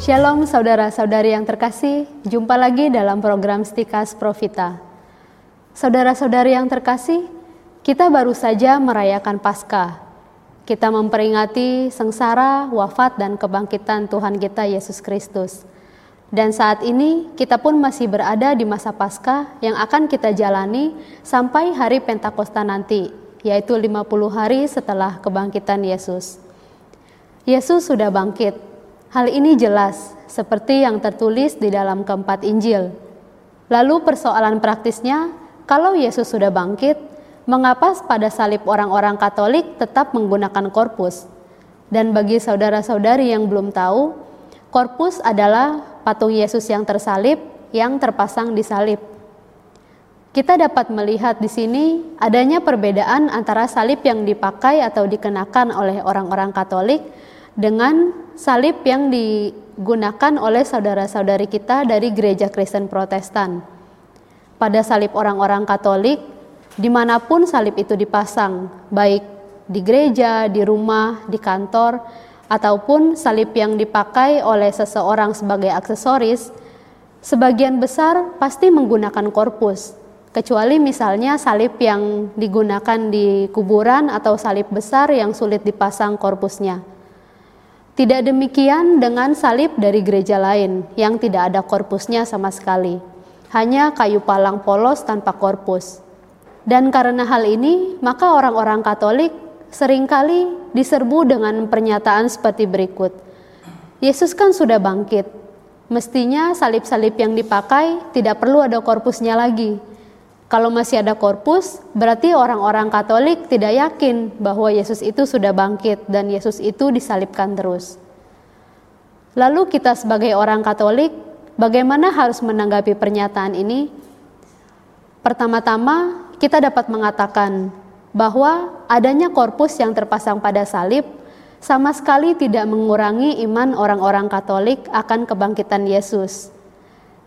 Shalom saudara-saudari yang terkasih, jumpa lagi dalam program Stikas Profita. Saudara-saudari yang terkasih, kita baru saja merayakan Paskah. Kita memperingati sengsara, wafat, dan kebangkitan Tuhan kita Yesus Kristus. Dan saat ini kita pun masih berada di masa Paskah yang akan kita jalani sampai hari Pentakosta nanti, yaitu 50 hari setelah kebangkitan Yesus. Yesus sudah bangkit, Hal ini jelas, seperti yang tertulis di dalam keempat Injil. Lalu persoalan praktisnya, kalau Yesus sudah bangkit, mengapa pada salib orang-orang Katolik tetap menggunakan korpus? Dan bagi saudara-saudari yang belum tahu, korpus adalah patung Yesus yang tersalib yang terpasang di salib. Kita dapat melihat di sini adanya perbedaan antara salib yang dipakai atau dikenakan oleh orang-orang Katolik dengan salib yang digunakan oleh saudara-saudari kita dari gereja Kristen Protestan. Pada salib orang-orang Katolik, di mana pun salib itu dipasang, baik di gereja, di rumah, di kantor, ataupun salib yang dipakai oleh seseorang sebagai aksesoris, sebagian besar pasti menggunakan korpus, kecuali misalnya salib yang digunakan di kuburan atau salib besar yang sulit dipasang korpusnya. Tidak demikian dengan salib dari gereja lain yang tidak ada korpusnya sama sekali, hanya kayu palang polos tanpa korpus. Dan karena hal ini, maka orang-orang Katolik sering kali diserbu dengan pernyataan seperti berikut. Yesus kan sudah bangkit. Mestinya salib-salib yang dipakai tidak perlu ada korpusnya lagi. Kalau masih ada korpus, berarti orang-orang Katolik tidak yakin bahwa Yesus itu sudah bangkit dan Yesus itu disalibkan terus. Lalu kita sebagai orang Katolik, bagaimana harus menanggapi pernyataan ini? Pertama-tama, kita dapat mengatakan bahwa adanya korpus yang terpasang pada salib sama sekali tidak mengurangi iman orang-orang Katolik akan kebangkitan Yesus.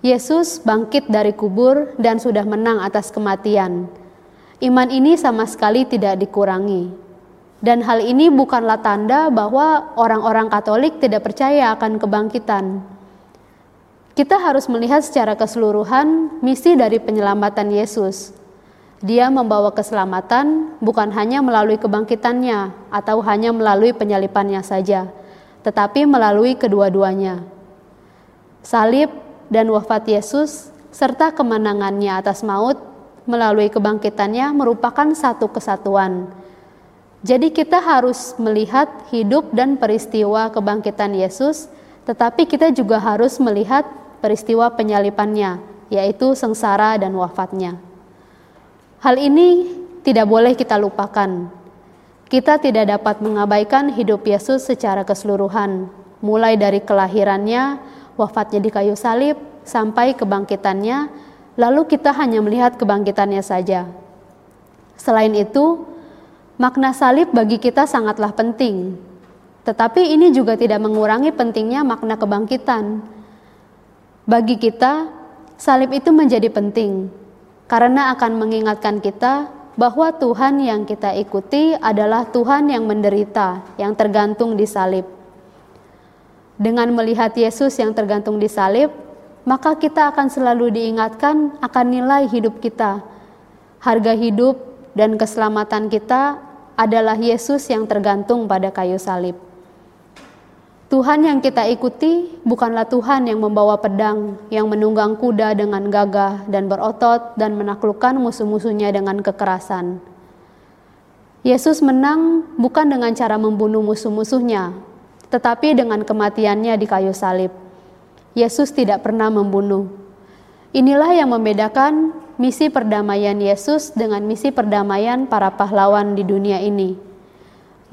Yesus bangkit dari kubur dan sudah menang atas kematian. Iman ini sama sekali tidak dikurangi. Dan hal ini bukanlah tanda bahwa orang-orang Katolik tidak percaya akan kebangkitan. Kita harus melihat secara keseluruhan misi dari penyelamatan Yesus. Dia membawa keselamatan bukan hanya melalui kebangkitannya atau hanya melalui penyalipannya saja, tetapi melalui kedua-duanya. Salib dan wafat Yesus serta kemenangannya atas maut melalui kebangkitannya merupakan satu kesatuan. Jadi kita harus melihat hidup dan peristiwa kebangkitan Yesus, tetapi kita juga harus melihat peristiwa penyalipannya, yaitu sengsara dan wafatnya. Hal ini tidak boleh kita lupakan. Kita tidak dapat mengabaikan hidup Yesus secara keseluruhan, mulai dari kelahirannya, wafatnya di kayu salib, sampai kebangkitannya, lalu kita hanya melihat kebangkitannya saja. Selain itu, makna salib bagi kita sangatlah penting, tetapi ini juga tidak mengurangi pentingnya makna kebangkitan. Bagi kita, salib itu menjadi penting karena akan mengingatkan kita bahwa Tuhan yang kita ikuti adalah Tuhan yang menderita, yang tergantung di salib. Dengan melihat Yesus yang tergantung di salib, maka kita akan selalu diingatkan akan nilai hidup kita. Harga hidup dan keselamatan kita adalah Yesus yang tergantung pada kayu salib. Tuhan yang kita ikuti bukanlah Tuhan yang membawa pedang, yang menunggang kuda dengan gagah dan berotot dan menaklukkan musuh-musuhnya dengan kekerasan. Yesus menang bukan dengan cara membunuh musuh-musuhnya, tetapi dengan kematiannya di kayu salib. Yesus tidak pernah membunuh. Inilah yang membedakan misi perdamaian Yesus dengan misi perdamaian para pahlawan di dunia ini.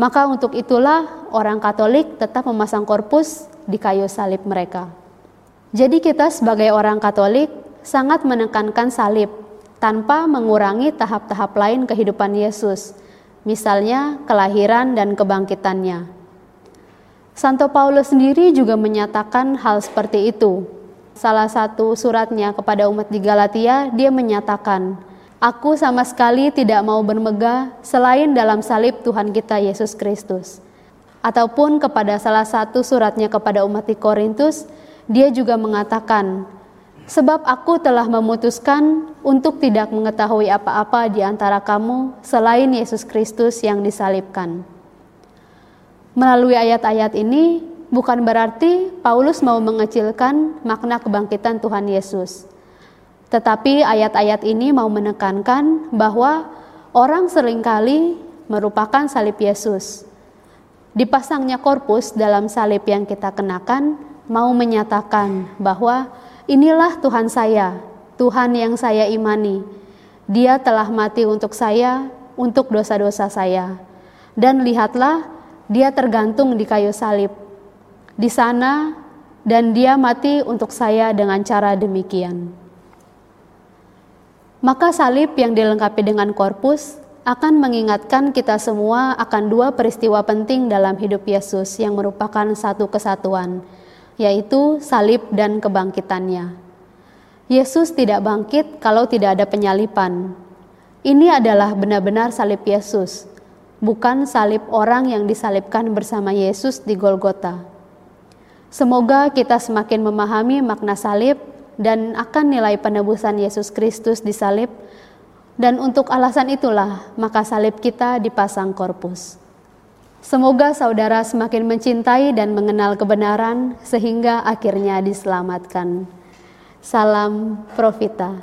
Maka untuk itulah orang Katolik tetap memasang korpus di kayu salib mereka. Jadi kita sebagai orang Katolik sangat menekankan salib tanpa mengurangi tahap-tahap lain kehidupan Yesus, misalnya kelahiran dan kebangkitannya. Santo Paulus sendiri juga menyatakan hal seperti itu. Salah satu suratnya kepada umat di Galatia, dia menyatakan, Aku sama sekali tidak mau bermegah selain dalam salib Tuhan kita Yesus Kristus. Ataupun kepada salah satu suratnya kepada umat di Korintus, dia juga mengatakan, Sebab aku telah memutuskan untuk tidak mengetahui apa-apa di antara kamu selain Yesus Kristus yang disalibkan. Melalui ayat-ayat ini, bukan berarti Paulus mau mengecilkan makna kebangkitan Tuhan Yesus. Tetapi ayat-ayat ini mau menekankan bahwa orang sering kali merupakan salib Yesus Dipasangnya korpus dalam salib yang kita kenakan mau menyatakan bahwa inilah Tuhan saya, Tuhan yang saya imani. Dia telah mati untuk saya, untuk dosa-dosa saya. Dan lihatlah, dia tergantung di kayu salib. Di sana dan dia mati untuk saya dengan cara demikian. Maka salib yang dilengkapi dengan korpus akan mengingatkan kita semua akan dua peristiwa penting dalam hidup Yesus yang merupakan satu kesatuan, yaitu salib dan kebangkitannya. Yesus tidak bangkit kalau tidak ada penyalipan. Ini adalah benar-benar salib Yesus, bukan salib orang yang disalibkan bersama Yesus di Golgota. Semoga kita semakin memahami makna salib dan akan nilai penebusan Yesus Kristus di salib dan untuk alasan itulah, maka salib kita dipasang korpus. Semoga saudara semakin mencintai dan mengenal kebenaran, sehingga akhirnya diselamatkan. Salam Profita.